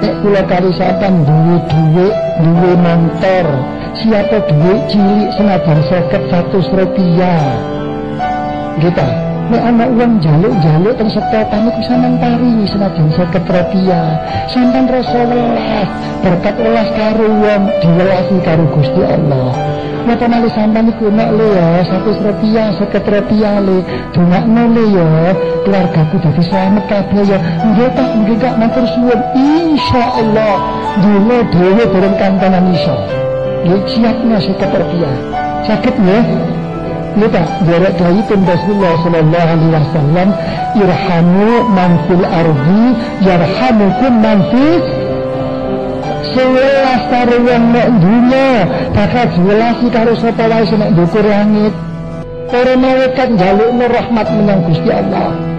kula kali sampean duwe dhuwit, duwe motor, siapa duit cilik senajan seket satu rupiah. Gitu. Nek ana uang jaluk-jaluk teng sekotan iku sampean paringi senajan seket rupiah. Sampean rasa welas, berkat welas karo wong diwelasi karo Gusti Allah. Napa nali sampean iku nek le ya satu rupiah, seket rupiah le, dongakno le ya keluargaku dadi selamat kabeh ya. Nggih tak nggih gak matur suwun insyaallah. Dene dhewe bareng kantenan iso. Nggih siapnya seket rupiah. Sakit nggih? Lupa, jarak dari pun Rasulullah Sallallahu Alaihi Wasallam Irhamu man fil ardi Yarhamukum man fil Sewelas karo yang nek dunia Bakal jelas karo sapa wae sing nek dukur langit. Para malaikat jalukno rahmat menyang Gusti Allah